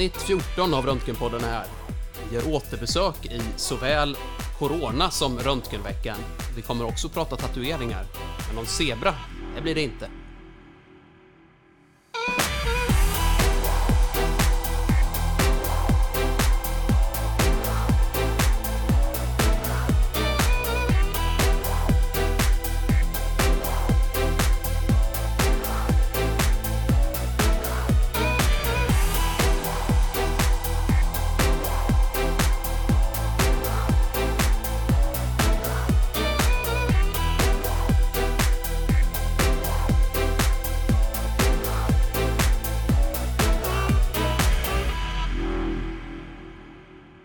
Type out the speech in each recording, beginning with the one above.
Avsnitt 14 av Röntgenpodden är här. Vi gör återbesök i såväl Corona som Röntgenveckan. Vi kommer också prata tatueringar. Men någon zebra, det blir det inte.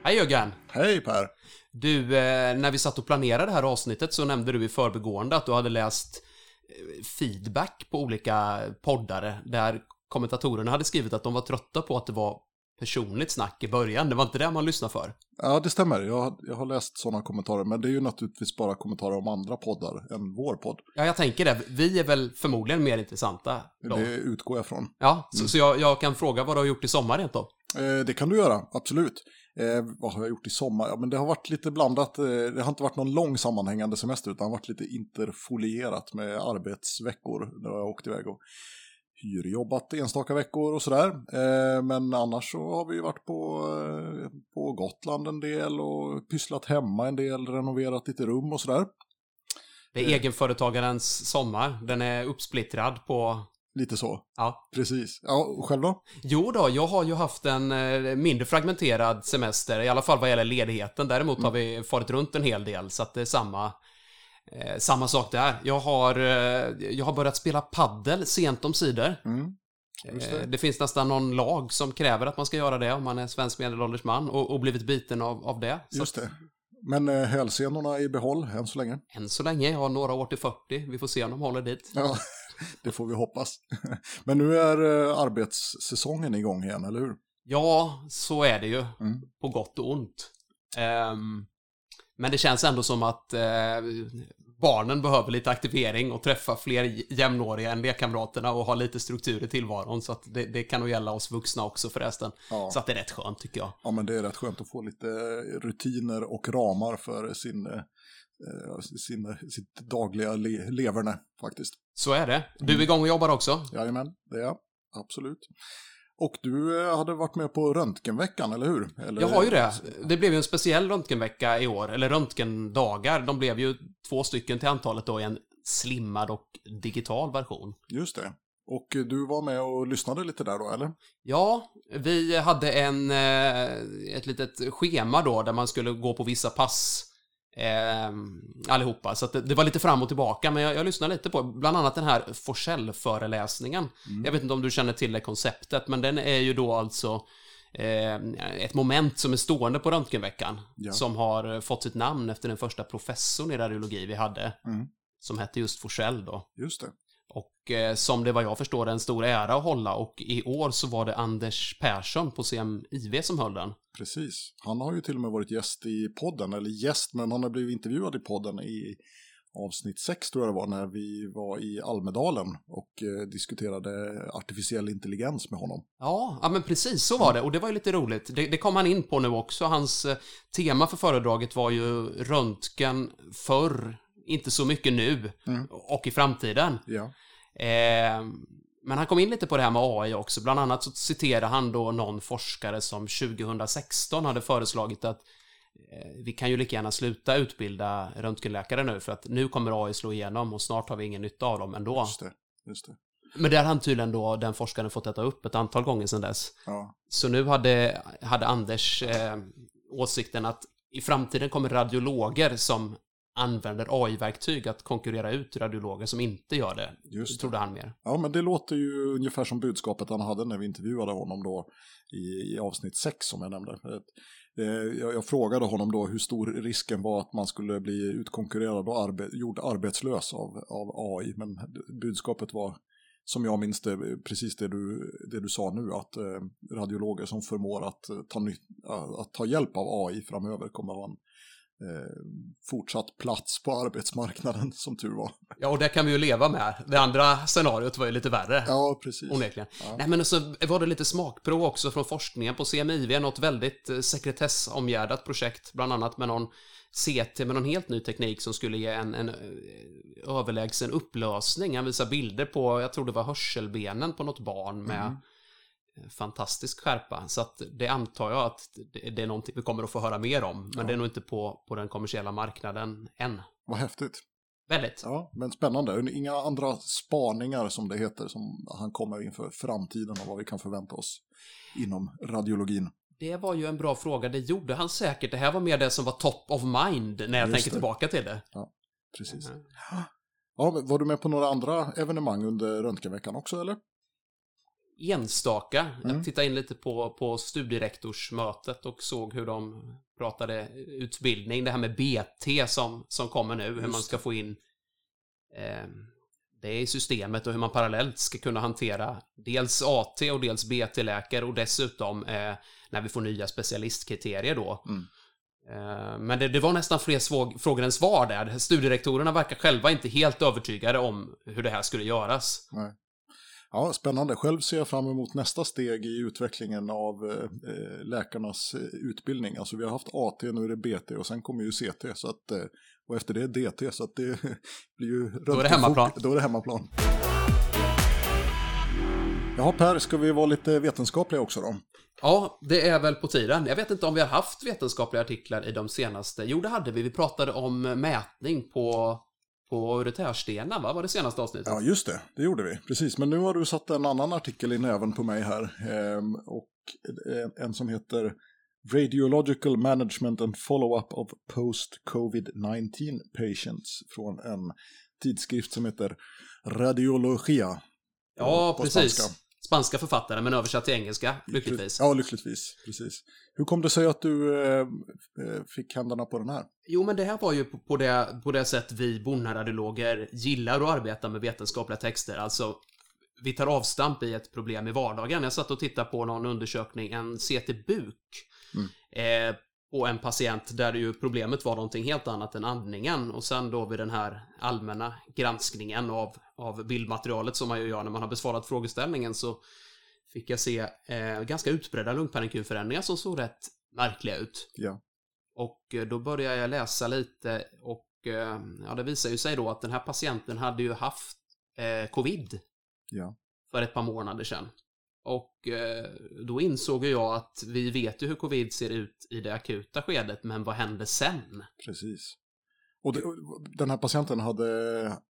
Hej Jörgen! Hej Per! Du, eh, när vi satt och planerade det här avsnittet så nämnde du i förbegående att du hade läst eh, feedback på olika poddare där kommentatorerna hade skrivit att de var trötta på att det var personligt snack i början. Det var inte det man lyssnade för. Ja, det stämmer. Jag, jag har läst sådana kommentarer, men det är ju naturligtvis bara kommentarer om andra poddar än vår podd. Ja, jag tänker det. Vi är väl förmodligen mer intressanta. Då. Det utgår jag från. Ja, så, så jag, jag kan fråga vad du har gjort i sommar rent då? Eh, det kan du göra, absolut. Eh, vad har jag gjort i sommar? Ja, men det har varit lite blandat. Eh, det har inte varit någon lång sammanhängande semester utan varit lite interfolierat med arbetsveckor. Där jag åkt iväg och hyrjobbat enstaka veckor och sådär. Eh, men annars så har vi varit på, eh, på Gotland en del och pysslat hemma en del, renoverat lite rum och sådär. Det är egenföretagarens sommar. Den är uppsplittrad på Lite så. Ja. Precis. Ja, själv då? Jo då, jag har ju haft en eh, mindre fragmenterad semester, i alla fall vad gäller ledigheten. Däremot har vi farit runt en hel del, så att det är samma, eh, samma sak där. Jag har, eh, jag har börjat spela paddel sent om sidor. Mm. Just Eh, det. det finns nästan någon lag som kräver att man ska göra det om man är svensk medelålders man och, och blivit biten av, av det. Så Just det. Men eh, hälsenorna i behåll än så länge. än så länge, jag har några år till 40. Vi får se om de håller dit. Ja, det får vi hoppas. Men nu är eh, arbetssäsongen igång igen, eller hur? Ja, så är det ju. Mm. På gott och ont. Ehm, men det känns ändå som att eh, barnen behöver lite aktivering och träffa fler jämnåriga än lekkamraterna och ha lite struktur i tillvaron. Så att det, det kan nog gälla oss vuxna också förresten. Ja. Så att det är rätt skönt tycker jag. ja, men det är rätt skönt att få lite rutiner och ramar för sin, eh, sin, sitt dagliga le leverne faktiskt. Så är det. Du är igång och jobbar också. Jajamän, det är jag. Absolut. Och du eh, hade varit med på röntgenveckan, eller hur? Eller, Jag har ju det. Det blev ju en speciell röntgenvecka i år, eller röntgendagar. De blev ju två stycken till antalet då i en slimmad och digital version. Just det. Och du var med och lyssnade lite där då, eller? Ja, vi hade en, eh, ett litet schema då där man skulle gå på vissa pass eh, allihopa. Så det, det var lite fram och tillbaka, men jag, jag lyssnade lite på bland annat den här Forsell-föreläsningen. Jag vet inte om du känner till det konceptet, men den är ju då alltså eh, ett moment som är stående på röntgenveckan. Ja. Som har fått sitt namn efter den första professorn i radiologi vi hade. Mm. Som hette just Forsell då. Just det. Och eh, som det vad jag förstår är en stor ära att hålla och i år så var det Anders Persson på CMIV som höll den. Precis. Han har ju till och med varit gäst i podden, eller gäst, men han har blivit intervjuad i podden i avsnitt 6 tror jag det var, när vi var i Almedalen och eh, diskuterade artificiell intelligens med honom. Ja, ja men precis så var det och det var ju lite roligt. Det, det kom han in på nu också. Hans eh, tema för föredraget var ju röntgen förr, inte så mycket nu Mm. och i framtiden. Ja. Eh, men han kom in lite på det här med AI också. Bland annat så citerade han då någon forskare som 2016 hade föreslagit att eh, vi kan ju lika gärna sluta utbilda röntgenläkare nu för att nu kommer AI slå igenom och snart har vi ingen nytta av dem ändå. Just det. Just det. Men där har han tydligen då, den forskaren, fått äta upp ett antal gånger sedan dess. Ja. Så nu hade, hade Anders eh, åsikten att i framtiden kommer radiologer som använder AI-verktyg att konkurrera ut radiologer som inte gör det. Just det. Trodde han mer. ja, men det låter ju ungefär som budskapet han hade när vi intervjuade honom då i, i avsnitt 6 som jag nämnde. Eh, jag, jag frågade honom då hur stor risken var att man skulle bli utkonkurrerad och arbe, gjord arbetslös av, av AI, men budskapet var som jag minns det, precis det du, det du sa nu, att eh, radiologer som förmår att, eh, ta, ny, att ta hjälp av AI framöver kommer ha en eh, fortsatt plats på arbetsmarknaden, som tur var. Ja, och det kan vi ju leva med. Det andra scenariot var ju lite värre. Ja, precis. Onekligen. Ja. Nej, men så var det lite smakprov också från forskningen på CMIV, något väldigt eh, sekretessomgärdat projekt, bland annat med någon CT med någon helt ny teknik som skulle ge en, en eh, överlägsen upplösning. Han visar bilder på, jag tror det var hörselbenen på något barn med Mhm. Fantastisk skärpa. Så att det antar jag att det, är någonting vi kommer att få höra mer om, men Ja. det är nog inte på, på den kommersiella marknaden än. Vad häftigt. Väldigt. Ja, men spännande. Inga andra spaningar som det heter som han kommer inför framtiden och vad vi kan förvänta oss inom radiologin. Det var ju en bra fråga. Det gjorde han säkert. Det här var mer det som var top of mind när jag Just tänker det. tillbaka till det. Precis. Mhm. Ja, var du med på några andra evenemang under röntgenveckan också eller? Enstaka. Mm. Jag tittade in lite på, på studierektorsmötet och såg hur de pratade utbildning. Det här med BT som, som kommer nu. hur Just man ska få in eh, det i systemet och hur man parallellt ska kunna hantera dels AT och dels BT-läkare och dessutom eh, när vi får nya specialistkriterier då. Mm. Eh, Men det, det var nästan fler svåg, frågor än svar där. Studierektorerna verkar själva inte helt övertygade om hur det här skulle göras. Ja, spännande. Själv ser jag fram emot nästa steg i utvecklingen av eh, eh, läkarnas eh, utbildning. Alltså vi har haft AT, nu är det BT och sen kommer ju CT. Så att, eh, och efter det är DT, så att det blir ju... Då är det hemmaplan. Då är det hemmaplan. Jaha Per, ska vi vara lite vetenskapliga också då? Ja, det är väl på tiden. Jag vet inte om vi har haft vetenskapliga artiklar i de senaste. Jo, det hade vi. Vi pratade om mätning på, på uretärstenar, va? Var det senaste avsnittet? Ja, just det. Det gjorde vi. Precis. Men nu har du satt en annan artikel i näven på mig här. Ehm, och en, en som heter Radiological Management and Follow-up of Post-Covid-19 Patients från en tidskrift som heter Radiologia. ja på precis. spanska. Spanska författare, men översatt till engelska, lyckligtvis. Ja, lyckligtvis. Precis. Hur kom det sig att du eh, eh, fick händerna på den här? Jo, men det här var ju på, på, det, på det sätt vi bonaradiologer gillar att arbeta med vetenskapliga texter. Alltså, vi tar avstamp i ett problem i vardagen. Jag satt och tittade på någon undersökning, en CT-buk, eh, på en patient där ju problemet var någonting helt annat än andningen. Och sen då vid den här allmänna granskningen av, av bildmaterialet som man ju gör när man har besvarat frågeställningen så fick jag se eh, ganska utbredda lungparenkumförändringar som såg rätt märkliga ut. Ja. Och eh, då började jag läsa lite och eh, ja, det visar ju sig då att den här patienten hade ju haft eh, covid Ja. för ett par månader sedan. Och eh, då insåg jag att vi vet ju hur covid ser ut i det akuta skedet, men vad hände sen? Precis. Och det, den här patienten hade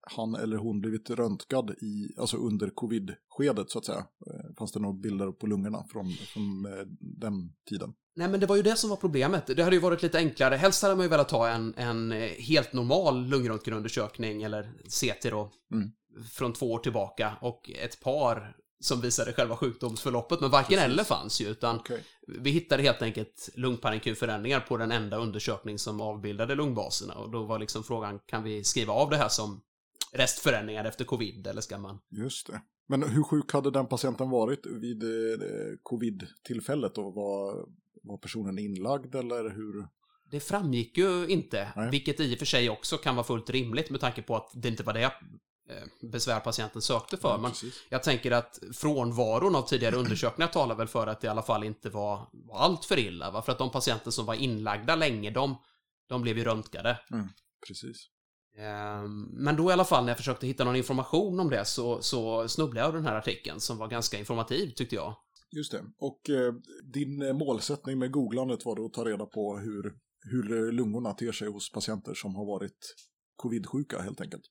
han eller hon blivit röntgad i, alltså under covid-skedet så att säga. Eh, Fanns det några bilder på lungorna från, från eh, den tiden? Nej, men det var ju det som var problemet. Det hade ju varit lite enklare. Helst hade man ju velat ha en, en helt normal lungröntgenundersökning, eller CT då, Mm. från två år tillbaka och ett par som visade själva sjukdomsförloppet, men varken Precis. eller fanns ju, utan Okej. vi hittade helt enkelt lungparenkumförändringar på den enda undersökning som avbildade lungbaserna och då var liksom frågan, kan vi skriva av det här som restförändringar efter covid, eller ska man? Just det. Men hur sjuk hade den patienten varit vid eh, covid-tillfället då? Var, var personen inlagd eller hur? Det framgick ju inte, Nej. vilket i och för sig också kan vara fullt rimligt med tanke på att det inte var det besvär patienten sökte för. Ja, Men jag tänker att frånvaron av tidigare undersökningar talar väl för att det i alla fall inte var, var allt för illa. Va? För att de patienter som var inlagda länge, de, de blev ju röntgade. precis. Ehm, Men då i alla fall när jag försökte hitta någon information om det så, så snubblade jag av den här artikeln som var ganska informativ tyckte jag. Just det. Och eh, din eh, målsättning med googlandet var då att ta reda på hur, hur eh, lungorna ter sig hos patienter som har varit covid-sjuka helt enkelt.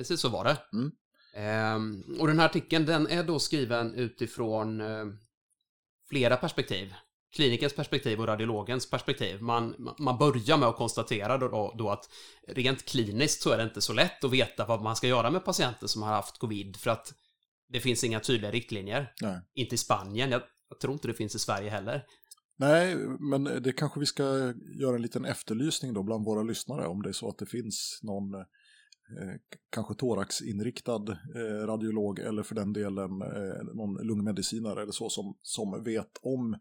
Precis så var det. Mm. Ehm, och den här artikeln den är då skriven utifrån eh, flera perspektiv. Klinikens perspektiv och radiologens perspektiv. Man, man- börjar med att konstatera då, då, att rent kliniskt så är det inte så lätt att veta vad man ska göra med patienter som har haft covid för att det finns inga tydliga riktlinjer. Nej. Inte i Spanien, jag, jag tror inte det finns i Sverige heller. Nej, men det kanske vi ska göra en liten efterlysning då bland våra lyssnare om det är så att det finns någon eh, Eh, kanske thoraxinriktad eh, radiolog eller för den delen eh, någon lungmedicinare eller så som, som vet om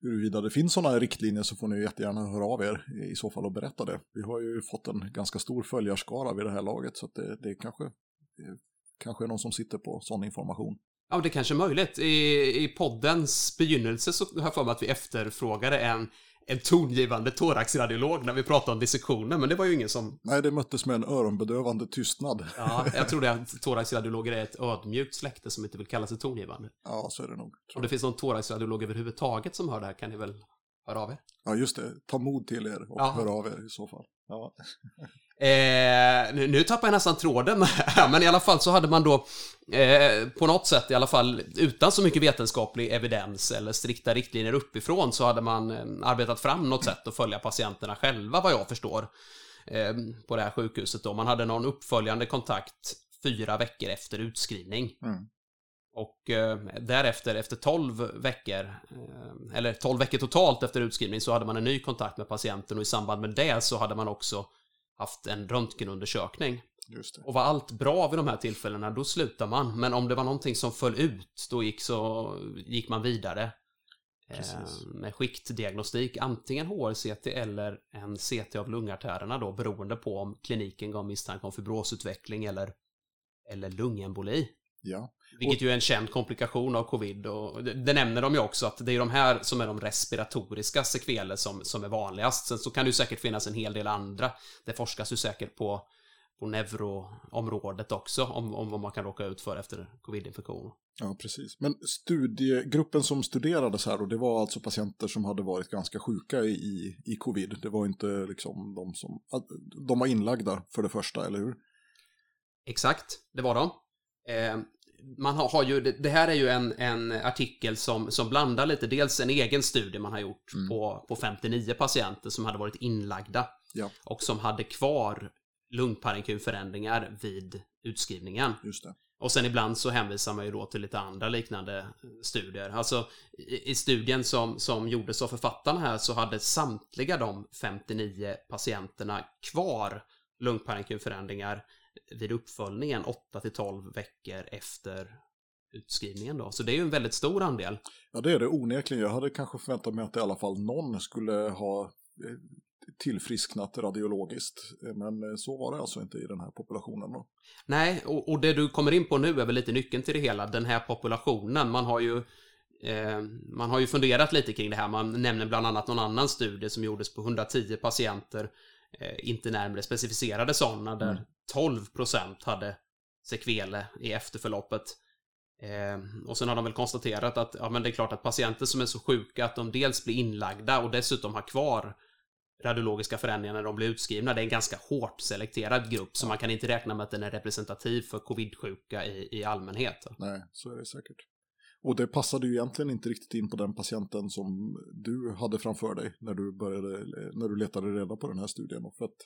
huruvida det finns sådana riktlinjer så får ni jättegärna höra av er i så fall och berätta det. Vi har ju fått en ganska stor följarskara vid det här laget så att det, det kanske, det kanske är någon som sitter på sån information. Ja, det kanske är möjligt. I, I poddens begynnelse så har jag för mig att vi efterfrågade en, en tongivande thoraxradiolog när vi pratade om dissektioner, men det var ju ingen som... Nej, det möttes med en öronbedövande tystnad. Ja, jag tror det att thoraxradiologer är ett ödmjukt släkte som inte vill kalla sig tongivande. Ja, så är det nog. Om det finns någon thoraxradiolog överhuvudtaget som hör det här kan ni väl höra av er? Ja, just det. Ta mod till er och Ja. hör av er i så fall. Ja. Eh, nu, nu tappar jag nästan tråden, men i alla fall så hade man då eh, på något sätt i alla fall utan så mycket vetenskaplig evidens eller strikta riktlinjer uppifrån så hade man eh, arbetat fram något sätt att följa patienterna själva vad jag förstår eh, på det här sjukhuset då. Man hade någon uppföljande kontakt fyra veckor efter utskrivning. Mm. Och eh, därefter, efter 12 veckor, eh, eller 12 veckor totalt efter utskrivning, så hade man en ny kontakt med patienten och i samband med det så hade man också haft en röntgenundersökning. Och var allt bra vid de här tillfällena, då slutar man. Men om det var någonting som föll ut, då gick, så, gick man vidare. Eh, Precis. med skiktdiagnostik, antingen HRCT eller en CT av lungartärerna då, beroende på om kliniken gav misstanke om fibrosutveckling eller, eller lungemboli. Ja. Vilket ju är en känd komplikation av covid och det, nämner de ju också att det är de här som är de respiratoriska sekveler som, som är vanligast. Sen så kan det ju säkert finnas en hel del andra. Det forskas ju säkert på, på neuroområdet också om, om vad man kan råka ut för efter covid-infektion. ja, precis. Men studiegruppen som studerades här då, det var alltså patienter som hade varit ganska sjuka i, i, covid. Det var inte liksom de som, de var inlagda för det första, eller hur? Exakt, det var de. Eh, man har, ju, det, här är ju en, en artikel som, som blandar lite, dels en egen studie man har gjort Mm. på, på 59 patienter som hade varit inlagda Ja. och som hade kvar lungparenkumförändringar vid utskrivningen. Och sen ibland så hänvisar man ju då till lite andra liknande studier. Alltså i, i studien som, som gjordes av författarna här så hade samtliga de 59 patienterna kvar lungparenkumförändringar vid uppföljningen 8 till 12 veckor efter utskrivningen då. Så det är ju en väldigt stor andel. Ja, det är det onekligen. Jag hade kanske förväntat mig att i alla fall någon skulle ha eh, tillfrisknat radiologiskt. Eh, Men eh, så var det alltså inte i den här populationen då. Nej, och, och det du kommer in på nu är väl lite nyckeln till det hela. Den här populationen, man har ju eh, man har ju funderat lite kring det här. Man nämner bland annat någon annan studie som gjordes på 110 patienter, inte närmare specificerade sådana, där Mm. 12% hade sekvele i efterförloppet. Eh, och sen har de väl konstaterat att ja, men det är klart att patienter som är så sjuka att de dels blir inlagda och dessutom har kvar radiologiska förändringar när de blir utskrivna. Det är en ganska hårt selekterad grupp, så man kan inte räkna med att den är representativ för covid-sjuka i, i allmänhet. Nej, så är det säkert. Och det passade ju egentligen inte riktigt in på den patienten som du hade framför dig när du, började, när du letade reda på den här studien. För att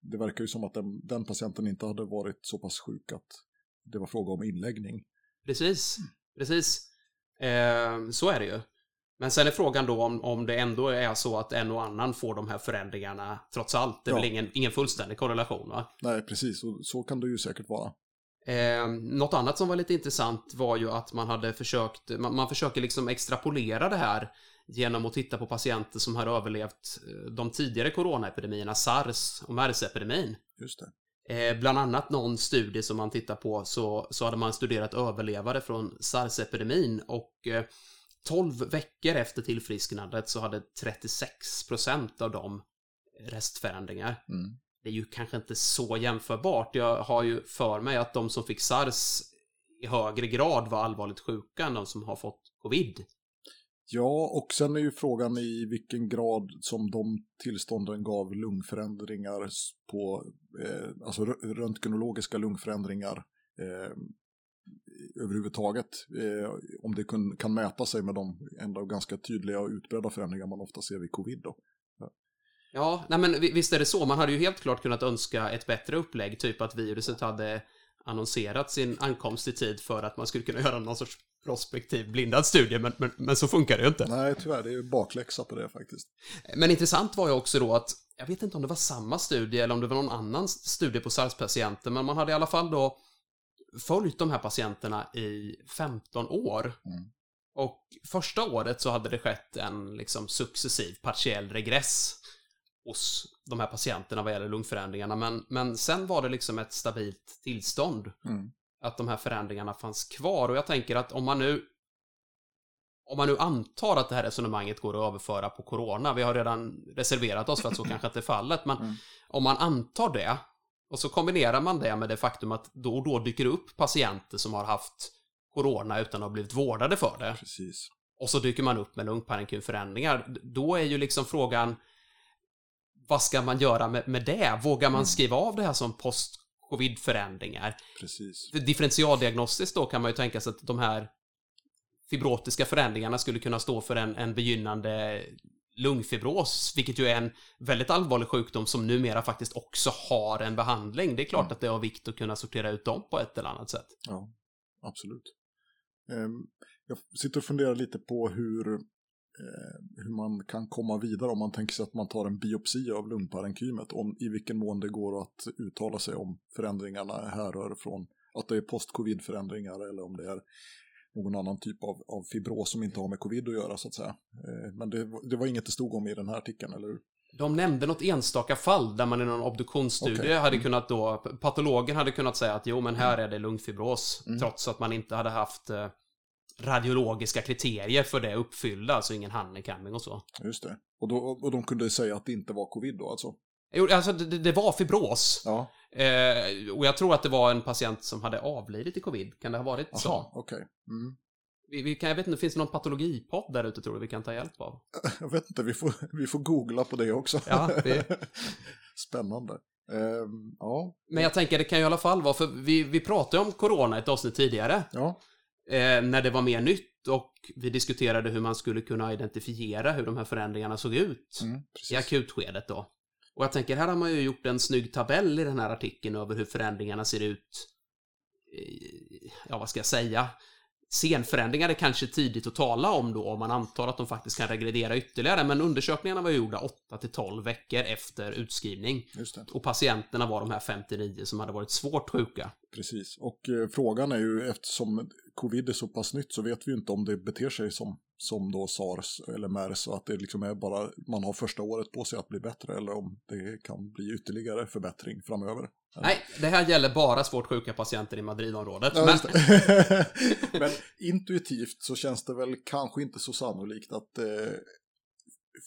det verkar ju som att den, den patienten inte hade varit så pass sjuk att det var fråga om inläggning. Precis, precis. Eh, så är det ju. Men sen är frågan då om, om det ändå är så att en och annan får de här förändringarna trots allt. Det är Ja. väl ingen, ingen fullständig korrelation va? Nej, precis, och så kan det ju säkert vara. Eh, något annat som var lite intressant var ju att man hade försökt, man, man försöker liksom extrapolera det här genom att titta på patienter som har överlevt eh, de tidigare coronaepidemierna, sars och mers-epidemin. Just det. Eh, bland annat någon studie som man tittar på så, så hade man studerat överlevare från sars-epidemin och eh, 12 veckor efter tillfrisknandet så hade 36% av dem restförändringar. Mm. Det är ju kanske inte så jämförbart. Jag har ju för mig att de som fick sars i högre grad var allvarligt sjuka än de som har fått covid. Ja, och sen är ju frågan i vilken grad som de tillstånden gav lungförändringar på, eh, alltså röntgenologiska lungförändringar eh, överhuvudtaget. Eh, om det kun, kan mäta sig med de ändå ganska tydliga och utbredda förändringar man ofta ser vid covid då. Ja, nej men vi- visst är det så. Man hade ju helt klart kunnat önska ett bättre upplägg, typ att viruset hade annonserat sin ankomst i tid för att man skulle kunna göra någon sorts prospektiv blindad studie, men, men, men så funkar det ju inte. Nej, tyvärr, det är ju bakläxa på det faktiskt. Men intressant var ju också då att, jag vet inte om det var samma studie eller om det var någon annan studie på SARS-patienter, men man hade i alla fall då följt de här patienterna i 15 år. Mm. Och första året så hade det skett en liksom successiv partiell regress hos de här patienterna vad gäller lungförändringarna. Men, men sen var det liksom ett stabilt tillstånd. Mm. Att de här förändringarna fanns kvar. Och jag tänker att om man nu om man nu antar att det här resonemanget går att överföra på corona, vi har redan reserverat oss för att så kanske inte är fallet, men Mm. om man antar det och så kombinerar man det med det faktum att då och då dyker det upp patienter som har haft corona utan att ha blivit vårdade för det Precis. och så dyker man upp med lungparenkumförändringar. Då är ju liksom frågan vad ska man göra med, med det? Vågar man Mm. skriva av det här som post-covid-förändringar? Precis. Differentialdiagnostiskt då kan man ju tänka sig att de här fibrotiska förändringarna skulle kunna stå för en, en begynnande lungfibros, vilket ju är en väldigt allvarlig sjukdom som numera faktiskt också har en behandling. Det är klart Mm. att det är av vikt att kunna sortera ut dem på ett eller annat sätt. Ja, absolut. Ehm, Jag sitter och funderar lite på hur, hur man kan komma vidare om man tänker sig att man tar en biopsi av lungparenkymet, om i vilken mån det går att uttala sig om förändringarna härrör från att det är post-covid-förändringar eller om det är någon annan typ av, av fibros som inte har med covid att göra så att säga. Eh, Men det, var- det var inget det stod om i den här artikeln, eller hur? De nämnde något enstaka fall där man i någon obduktionsstudie Okej. hade Mm. kunnat då, patologen hade kunnat säga att jo men här är det lungfibros, Mm. trots att man inte hade haft eh, radiologiska kriterier för det uppfyllda, alltså ingen handikamming och så. Just det. Och, då, och de kunde säga att det inte var covid då alltså? Jo, alltså det, det var fibros. Ja, Eh, och jag tror att det var en patient som hade avlidit i covid. Kan det ha varit aha, så? okej. Mm. Vi, vi kan, jag vet inte, finns det någon patologipodd där ute tror du vi kan ta hjälp av? Jag vet inte, vi får, vi får googla på det också. Ja, det- Spännande. Ehm, ja, Men jag tänker det kan ju i alla fall vara, för vi, vi pratade om corona ett avsnitt tidigare. ja, eh, när det var mer nytt och vi diskuterade hur man skulle kunna identifiera hur de här förändringarna såg ut mm, i akutskedet då. Och jag tänker, här har man ju gjort en snygg tabell i den här artikeln över hur förändringarna ser ut. Ja, vad ska jag säga? Senförändringar är kanske tidigt att tala om då, om man antar att de faktiskt kan regredera ytterligare, men undersökningarna var gjorda 8 till 12 veckor efter utskrivning. Och patienterna var de här 59 som hade varit svårt sjuka. precis. Och eh, frågan är ju, eftersom covid är så pass nytt så vet vi ju inte om det beter sig som, som då sars eller mers att det liksom är bara, man har första året på sig att bli bättre eller om det kan bli ytterligare förbättring framöver. Nej, det här gäller bara svårt sjuka patienter i Madridområdet. Ja, men... Men intuitivt så känns det väl kanske inte så sannolikt att eh,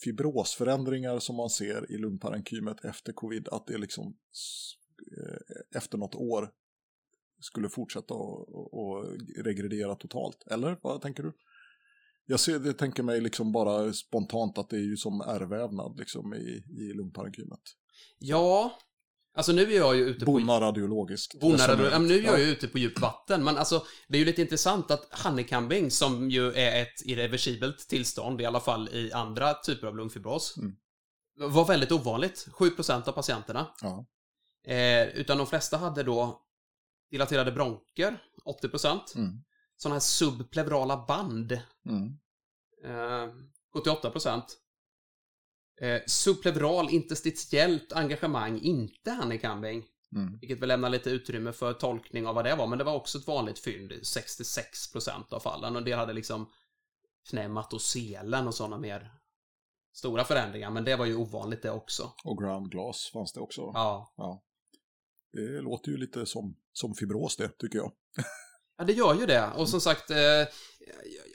fibrosförändringar som man ser i lungparenkymet efter covid, att det liksom eh, efter något år skulle fortsätta och, och, och regredera totalt. Eller vad tänker du? Jag ser, det tänker mig liksom bara spontant att det är ju som ärrvävnad liksom i, i lungparenkymet. Ja, alltså nu är jag ju ute på... Bona radiologiskt. Bonare, ja, men nu är jag Ja. ju ute på djupt vatten, men alltså det är ju lite intressant att honeycombing, som ju är ett irreversibelt tillstånd, i alla fall i andra typer av lungfibros, Mm. var väldigt ovanligt. 7% av patienterna. Ja. Eh, utan de flesta hade då dilaterade bronker, 80%. Mm. Sådana här subpleurala band, Mm. eh, 78%. Eh, subpleural interstitiellt engagemang, inte honeycombing. Mm. Vilket väl lämnar lite utrymme för tolkning av vad det var, men det var också ett vanligt fynd, 66% av fallen. Och del hade liksom pneumatoselen och sådana mer stora förändringar, men det var ju ovanligt det också. Och ground glass fanns det också. Ja. Det låter ju lite som, som fibros det, tycker jag. Ja, det gör ju det. Och som sagt, eh,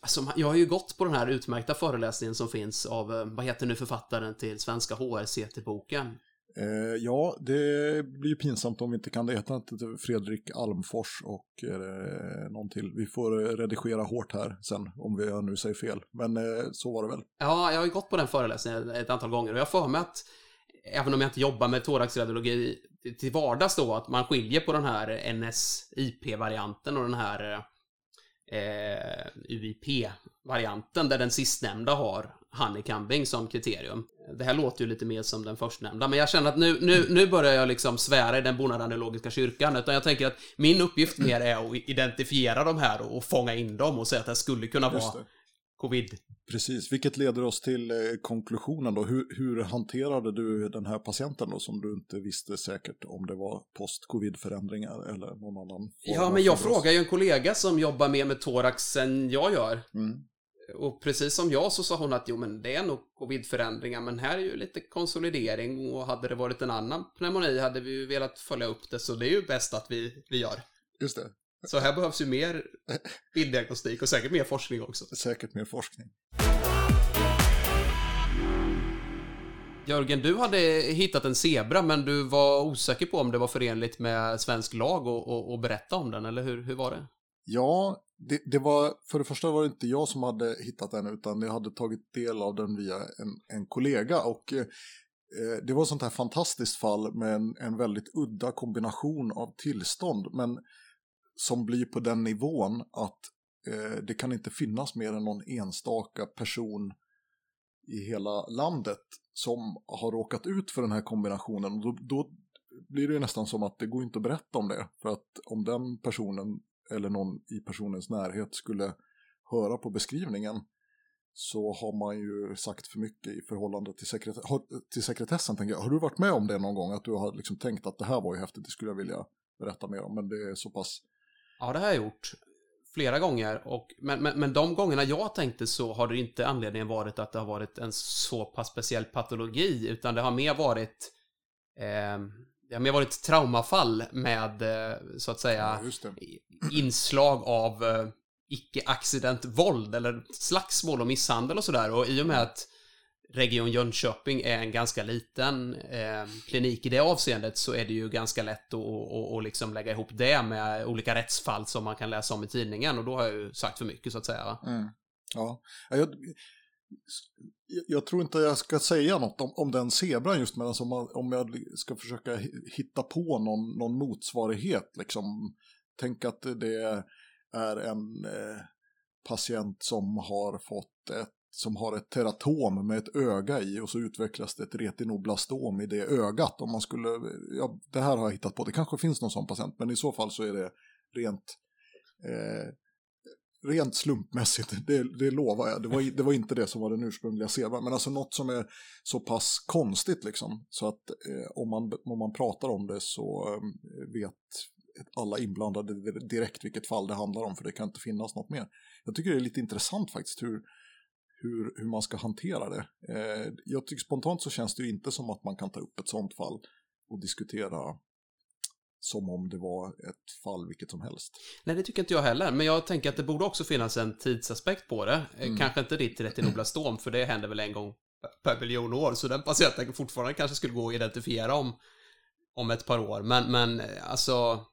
alltså, jag har ju gått på den här utmärkta föreläsningen som finns av, eh, vad heter nu författaren till svenska HRCT-boken? Eh, ja, det blir ju pinsamt om vi inte kan det. Inte Fredrik Almfors och eh, någon till. Vi får redigera hårt här sen om vi nu säger fel. Men eh, så var det väl. Ja, jag har ju gått på den föreläsningen ett antal gånger och jag har för mig att även om jag inte jobbar med thoraxradiologi till vardags då, att man skiljer på den här NSIP-varianten och den här eh, UIP-varianten där den sistnämnda har honeycombing som kriterium. Det här låter ju lite mer som den förstnämnda, men jag känner att nu, nu, nu börjar jag liksom svära i den bonaradiologiska kyrkan, utan jag tänker att min uppgift mer är att identifiera de här och, och fånga in dem och säga att det skulle kunna vara. Covid. Precis, vilket leder oss till eh, konklusionen då. Hur, hur hanterade du den här patienten då som du inte visste säkert om det var post-covid-förändringar eller någon annan? Ja, men jag frågar ju en kollega som jobbar mer med thorax än jag gör. Mm. och precis som jag så sa hon att jo men det är nog covid-förändringar men här är ju lite konsolidering och hade det varit en annan pneumoni hade vi ju velat följa upp det så det är ju bäst att vi, vi gör. Just det. Så här behövs ju mer bilddiagnostik och säkert mer forskning också. Säkert mer forskning. Jörgen, du hade hittat en zebra men du var osäker på om det var förenligt med svensk lag och, och, och berätta om den, eller hur, hur var det? Ja, det, det, var, för det första var det inte jag som hade hittat den utan jag hade tagit del av den via en, en kollega och eh, det var ett sånt här fantastiskt fall med en, en väldigt udda kombination av tillstånd men som blir på den nivån att eh, det kan inte finnas mer än någon enstaka person i hela landet som har råkat ut för den här kombinationen. Då, då blir det nästan som att det går inte att berätta om det. För att om den personen eller någon i personens närhet skulle höra på beskrivningen så har man ju sagt för mycket i förhållande till, sekret till sekretessen. Tänker jag. Har du varit med om det någon gång? Att du har liksom tänkt att det här var ju häftigt, det skulle jag vilja berätta mer om. Men det är så pass... Ja, det har jag gjort flera gånger. Och, men, men, men de gångerna jag tänkte så har det inte anledningen varit att det har varit en så pass speciell patologi, utan det har mer varit eh, det har mer varit traumafall med, eh, så att säga, ja, inslag av eh, icke-accident våld eller slagsmål och misshandel och sådär. Och i och med att Region Jönköping är en ganska liten eh, klinik i det avseendet så är det ju ganska lätt att, att, att liksom lägga ihop det med olika rättsfall som man kan läsa om i tidningen och då har jag ju sagt för mycket så att säga. Mm. Ja, jag, jag, tror inte jag ska säga något om, om den zebran just, medan alltså om, jag ska försöka hitta på någon, någon motsvarighet, liksom. Tänk att det är en eh, patient som har fått ett som har ett teratom med ett öga i och så utvecklas det ett retinoblastom i det ögat. Om man skulle, ja, det här har jag hittat på, det kanske finns någon sån patient, men i så fall så är det rent, eh, rent slumpmässigt, det, det lovar jag. Det var, det var inte det som var den ursprungliga sevan, men alltså något som är så pass konstigt liksom, så att eh, om, man, om man pratar om det så eh, vet alla inblandade direkt vilket fall det handlar om, för det kan inte finnas något mer. Jag tycker det är lite intressant faktiskt hur hur, hur man ska hantera det. Eh, jag tycker spontant så känns det ju inte som att man kan ta upp ett sånt fall och diskutera som om det var ett fall vilket som helst. Nej, det tycker inte jag heller, men jag tänker att det borde också finnas en tidsaspekt på det. Eh, mm. Kanske inte ditt retinoblastom, för det händer väl en gång per miljon år, så den patienten fortfarande kanske skulle gå att identifiera om, om ett par år. Men, men eh, alltså,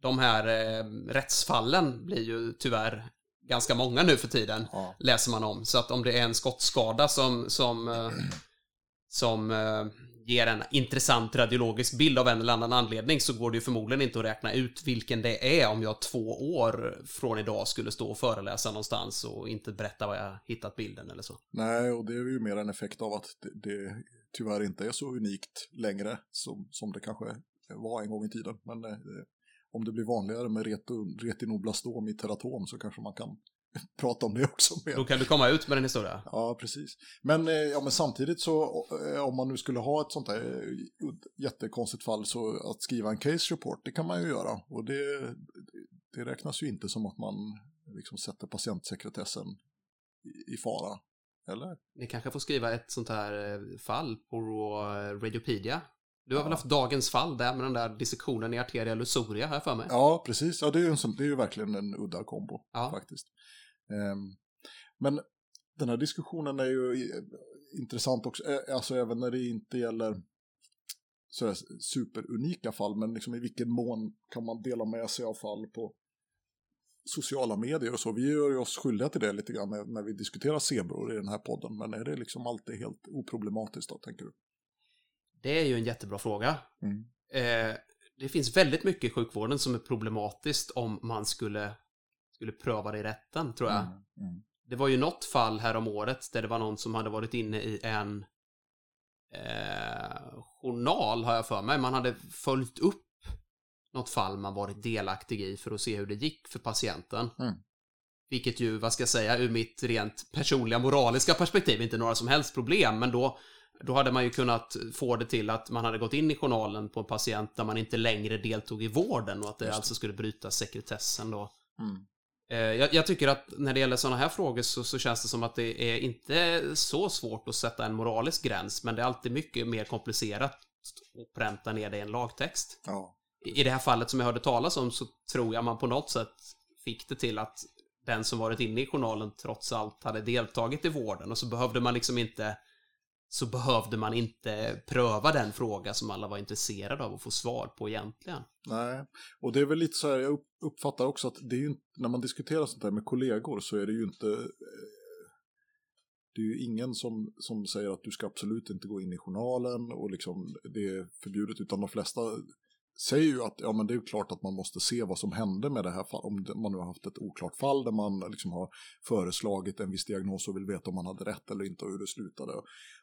de här eh, rättsfallen blir ju tyvärr ganska många nu för tiden, ja. läser man om. Så att om det är en skottskada som, som, eh, som eh, ger en intressant radiologisk bild av en eller annan anledning så går det ju förmodligen inte att räkna ut vilken det är om jag två år från idag skulle stå och föreläsa någonstans och inte berätta vad jag hittat bilden eller så. Nej, och det är ju mer en effekt av att det, det tyvärr inte är så unikt längre som, som det kanske var en gång i tiden. Men det, eh, om det blir vanligare med retinoblastom i teratom så kanske man kan prata om det också. Mer. Då kan du komma ut med den historia. Ja, precis. Men, eh, ja, men samtidigt så eh, om man nu skulle ha ett sånt här eh, jättekonstigt fall så att skriva en case report, det kan man ju göra. Och det, det räknas ju inte som att man liksom sätter patientsekretessen i, i fara. Eller? Ni kanske får skriva ett sånt här fall på Radiopedia du har ja. väl haft dagens fall där med den där dissektionen i arteria lusoria här för mig? Ja, precis. Ja, det är ju, en det är ju verkligen en udda kombo ja. faktiskt. Um, men den här diskussionen är ju intressant också, alltså även när det inte gäller sådär superunika fall, men liksom i vilken mån kan man dela med sig av fall på sociala medier och så. Vi gör ju oss skyldiga till det lite grann när, när vi diskuterar zebror i den här podden, men är det liksom alltid helt oproblematiskt då, tänker du? Det är ju en jättebra fråga. Mm. Eh, det finns väldigt mycket i sjukvården som är problematiskt om man skulle, skulle pröva det i rätten, tror jag. Mm. Mm. Det var ju något fall här om året där det var någon som hade varit inne i en eh, journal, har jag för mig. Man hade följt upp något fall man varit delaktig i för att se hur det gick för patienten. Mm. Vilket ju, vad ska jag säga, ur mitt rent personliga moraliska perspektiv inte några som helst problem, men då då hade man ju kunnat få det till att man hade gått in i journalen på en patient där man inte längre deltog i vården och att det, det. alltså skulle bryta sekretessen då. Mm. Eh, jag, jag, tycker att när det gäller sådana här frågor så, så, känns det som att det är inte så svårt att sätta en moralisk gräns, men det är alltid mycket mer komplicerat att pränta ner det i en lagtext. Ja. I det här fallet som jag hörde talas om så tror jag man på något sätt fick det till att den som varit inne i journalen trots allt hade deltagit i vården och så behövde man liksom inte så behövde man inte pröva den fråga som alla var intresserade av att få svar på egentligen. Nej, och det är väl lite så här, jag uppfattar också att det är ju när man diskuterar sånt här med kollegor så är det ju inte eh, det är ju ingen som, som säger att du ska absolut inte gå in i journalen och liksom det är förbjudet utan de flesta säger ju att ja, men det är klart att man måste se vad som hände med det här fallet. Om man nu har haft ett oklart fall där man liksom har föreslagit en viss diagnos och vill veta om man hade rätt eller inte och hur det slutade.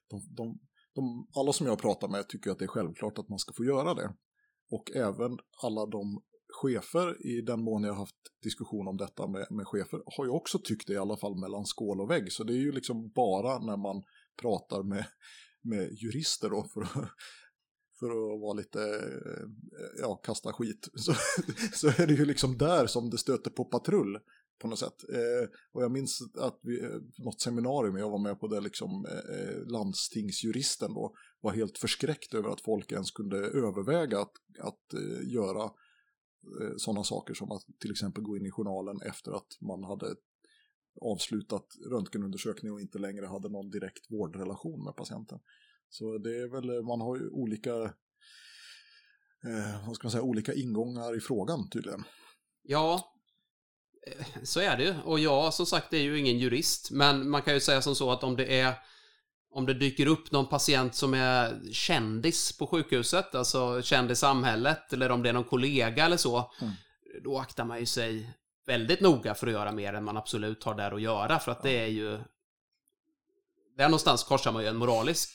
De, de, de, alla som jag pratar med tycker att det är självklart att man ska få göra det. Och även alla de chefer, i den mån jag har haft diskussion om detta med, med chefer, har ju också tyckt det i alla fall mellan skål och vägg. Så det är ju liksom bara när man pratar med, med jurister då, för att, för att vara lite, eh, ja, kasta skit, så, så är det ju liksom där som det stöter på patrull på något sätt. Eh, och jag minns att vi, eh, något seminarium jag var med på där liksom eh, landstingsjuristen då var helt förskräckt över att folk ens kunde överväga att, att eh, göra eh, sådana saker som att till exempel gå in i journalen efter att man hade avslutat röntgenundersökning och inte längre hade någon direkt vårdrelation med patienten. Så det är väl, man har ju olika, eh, vad ska man säga, olika ingångar i frågan tydligen. Ja, eh, så är det. Och jag, som sagt, är ju ingen jurist. Men man kan ju säga som så att om det är om det dyker upp någon patient som är kändis på sjukhuset, alltså känd i samhället, eller om det är någon kollega eller så, mm. då aktar man ju sig väldigt noga för att göra mer än man absolut har där att göra, för att det är ju... Där någonstans korsar man ju en moralisk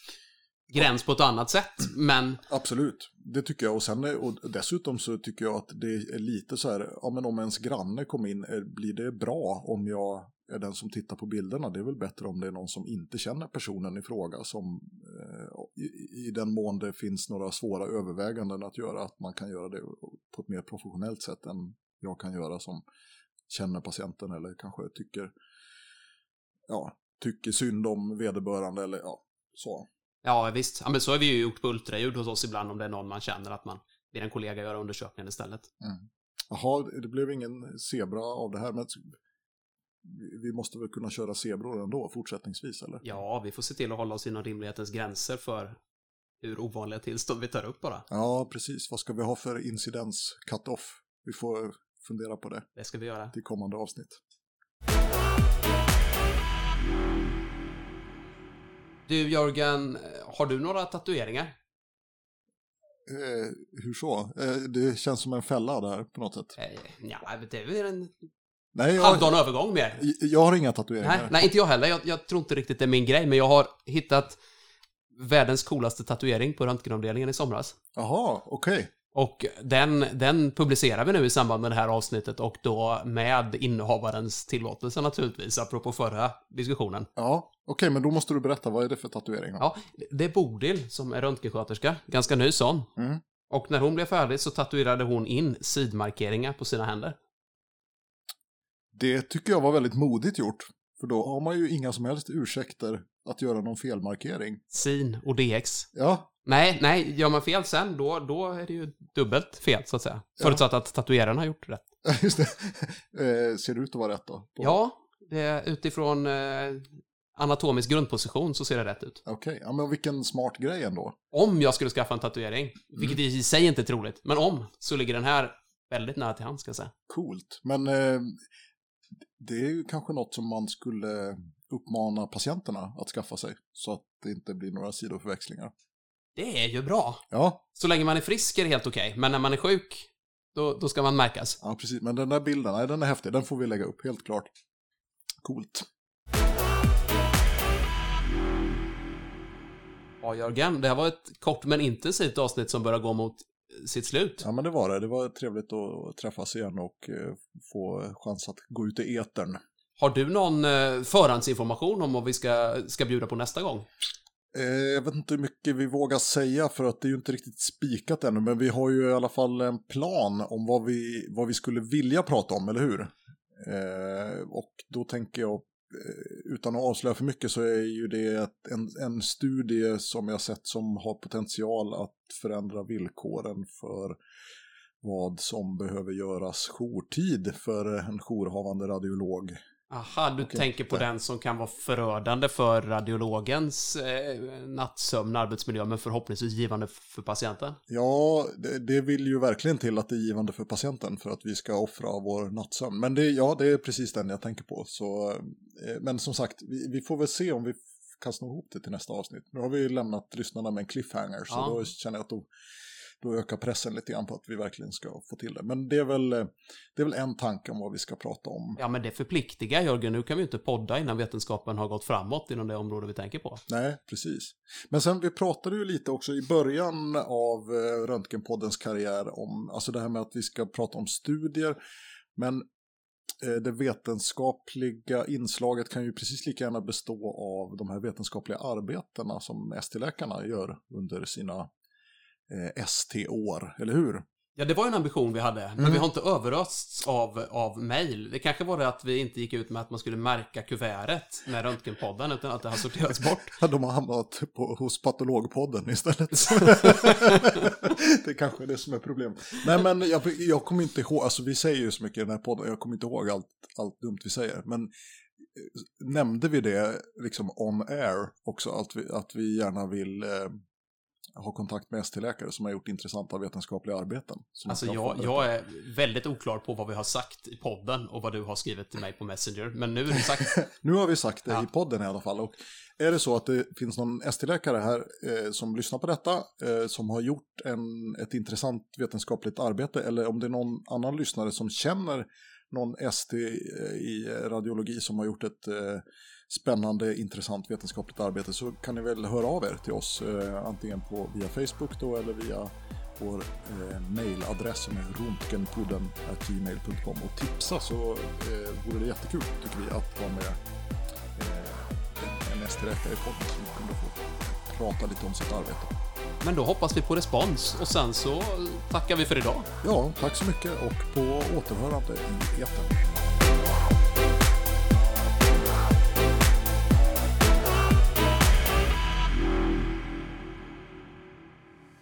gräns på ett annat sätt, men... Absolut, det tycker jag. Och, sen, och dessutom så tycker jag att det är lite så här, ja men om ens granne kom in, blir det bra om jag är den som tittar på bilderna? Det är väl bättre om det är någon som inte känner personen i fråga, som eh, i, i, den mån det finns några svåra överväganden att göra, att man kan göra det på ett mer professionellt sätt än jag kan göra som känner patienten eller kanske tycker, ja, tycker synd om vederbörande eller ja, så. Ja, visst. Ja, men så har vi ju gjort på ultraljud hos oss ibland om det är någon man känner att man ber en kollega göra undersökningen istället. Mm. Jaha, det blev ingen zebra av det här, men vi måste väl kunna köra zebror ändå fortsättningsvis, eller? Ja, vi får se till att hålla oss inom rimlighetens gränser för hur ovanliga tillstånd vi tar upp bara. Ja, precis. Vad ska vi ha för incidens cut-off? Vi får fundera på det. Det ska vi göra. Till kommande avsnitt. Du Jörgen, har du några tatueringar? Eh, hur så? Eh, det känns som en fälla där på något sätt. Eh, ja, det är väl en nej, jag, halvdan övergång mer. Jag har inga tatueringar. Nej, nej, inte jag heller. Jag, jag, tror inte riktigt det är min grej, men jag har hittat världens coolaste tatuering på röntgenavdelningen i somras. Jaha, okej. Okay. Och den, den publicerar vi nu i samband med det här avsnittet och då med innehavarens tillåtelse naturligtvis, apropå förra diskussionen. Ja, okej, okay, men då måste du berätta, vad är det för tatuering? Då? Ja, det är Bodil som är röntgensköterska, ganska ny sån. Mm. Och när hon blev färdig så tatuerade hon in sidmarkeringar på sina händer. Det tycker jag var väldigt modigt gjort. För då har man ju inga som helst ursäkter att göra någon felmarkering. Sin och DX. Ja. Nej, nej, gör man fel sen, då, då är det ju dubbelt fel, så att säga. Ja. Förutsatt att tatueraren har gjort rätt. Just det. Eh, ser det ut att vara rätt då? På... Ja, det, utifrån eh, anatomisk grundposition så ser det rätt ut. Okej, okay. ja, men vilken smart grej ändå. Om jag skulle skaffa en tatuering, vilket mm. i sig inte är troligt, men om, så ligger den här väldigt nära till hands, ska jag säga. Coolt, men eh, det är ju kanske något som man skulle uppmana patienterna att skaffa sig så att det inte blir några sidoförväxlingar. Det är ju bra. Ja. Så länge man är frisk är det helt okej, men när man är sjuk, då, då ska man märkas. Ja, precis. Men den där bilden, nej, den är häftig. Den får vi lägga upp, helt klart. Coolt. Ja, Jörgen, det här var ett kort men intensivt avsnitt som börjar gå mot sitt slut. Ja, men det var det. Det var trevligt att träffas igen och eh, få chans att gå ut i etern. Har du någon eh, förhandsinformation om vad vi ska, ska bjuda på nästa gång? Eh, jag vet inte hur mycket vi vågar säga för att det är ju inte riktigt spikat ännu. Men vi har ju i alla fall en plan om vad vi, vad vi skulle vilja prata om, eller hur? Eh, och då tänker jag, eh, utan att avslöja för mycket, så är ju det en, en studie som jag sett som har potential att förändra villkoren för vad som behöver göras jourtid för en jourhavande radiolog. Aha, du okay. tänker på den som kan vara förödande för radiologens eh, nattsömn, arbetsmiljö, men förhoppningsvis givande för patienten? Ja, det, det, vill ju verkligen till att det är givande för patienten för att vi ska offra vår nattsömn. Men det, ja, det är precis den jag tänker på. Så, eh, men som sagt, vi, vi, får väl se om vi kan sno ihop det till nästa avsnitt. Nu har vi lämnat lyssnarna med en cliffhanger, så ja. då känner jag att då då ökar pressen lite grann på att vi verkligen ska få till det. Men det är väl, det är väl en tanke om vad vi ska prata om. Ja, men det förpliktigar Jörgen. Nu kan vi inte podda innan vetenskapen har gått framåt inom det område vi tänker på. Nej, precis. Men sen vi pratade ju lite också i början av eh, Röntgenpoddens karriär om, alltså det här med att vi ska prata om studier. Men eh, det vetenskapliga inslaget kan ju precis lika gärna bestå av de här vetenskapliga arbetena som ST-läkarna gör under sina eh, ST-år, eller hur? Ja, det var en ambition vi hade, men mm. vi har inte överösts av, av mejl. Det kanske var det att vi inte gick ut med att man skulle märka kuvertet med Röntgenpodden, utan att det har sorterats bort. Ja, de har hamnat på, hos Patologpodden istället. det är kanske är det som är problemet. Nej, men jag, jag kommer inte ihåg, alltså vi säger ju så mycket i den här podden, jag kommer inte ihåg allt, allt dumt vi säger, men eh, nämnde vi det liksom on air också, att vi, att vi gärna vill eh, ha kontakt med ST-läkare som har gjort intressanta vetenskapliga arbeten. Alltså jag, jag, är väldigt oklar på vad vi har sagt i podden och vad du har skrivit till mig på Messenger. Men nu är det sagt. nu har vi sagt det ja. i podden i alla fall. Och är det så att det finns någon ST-läkare här eh, som lyssnar på detta, eh, som har gjort en, ett intressant vetenskapligt arbete, eller om det är någon annan lyssnare som känner någon ST i radiologi som har gjort ett eh, spännande, intressant vetenskapligt arbete så kan ni väl höra av er till oss eh, antingen på, via Facebook då eller via vår eh, mailadress som är röntgenpodden.gmail.com och tipsa så eh, vore det jättekul tycker vi att vara med eh, en ST-läkare i podden som kunde få prata lite om sitt arbete. Men då hoppas vi på respons och sen så tackar vi för idag. Ja, tack så mycket och på återhörande i etern.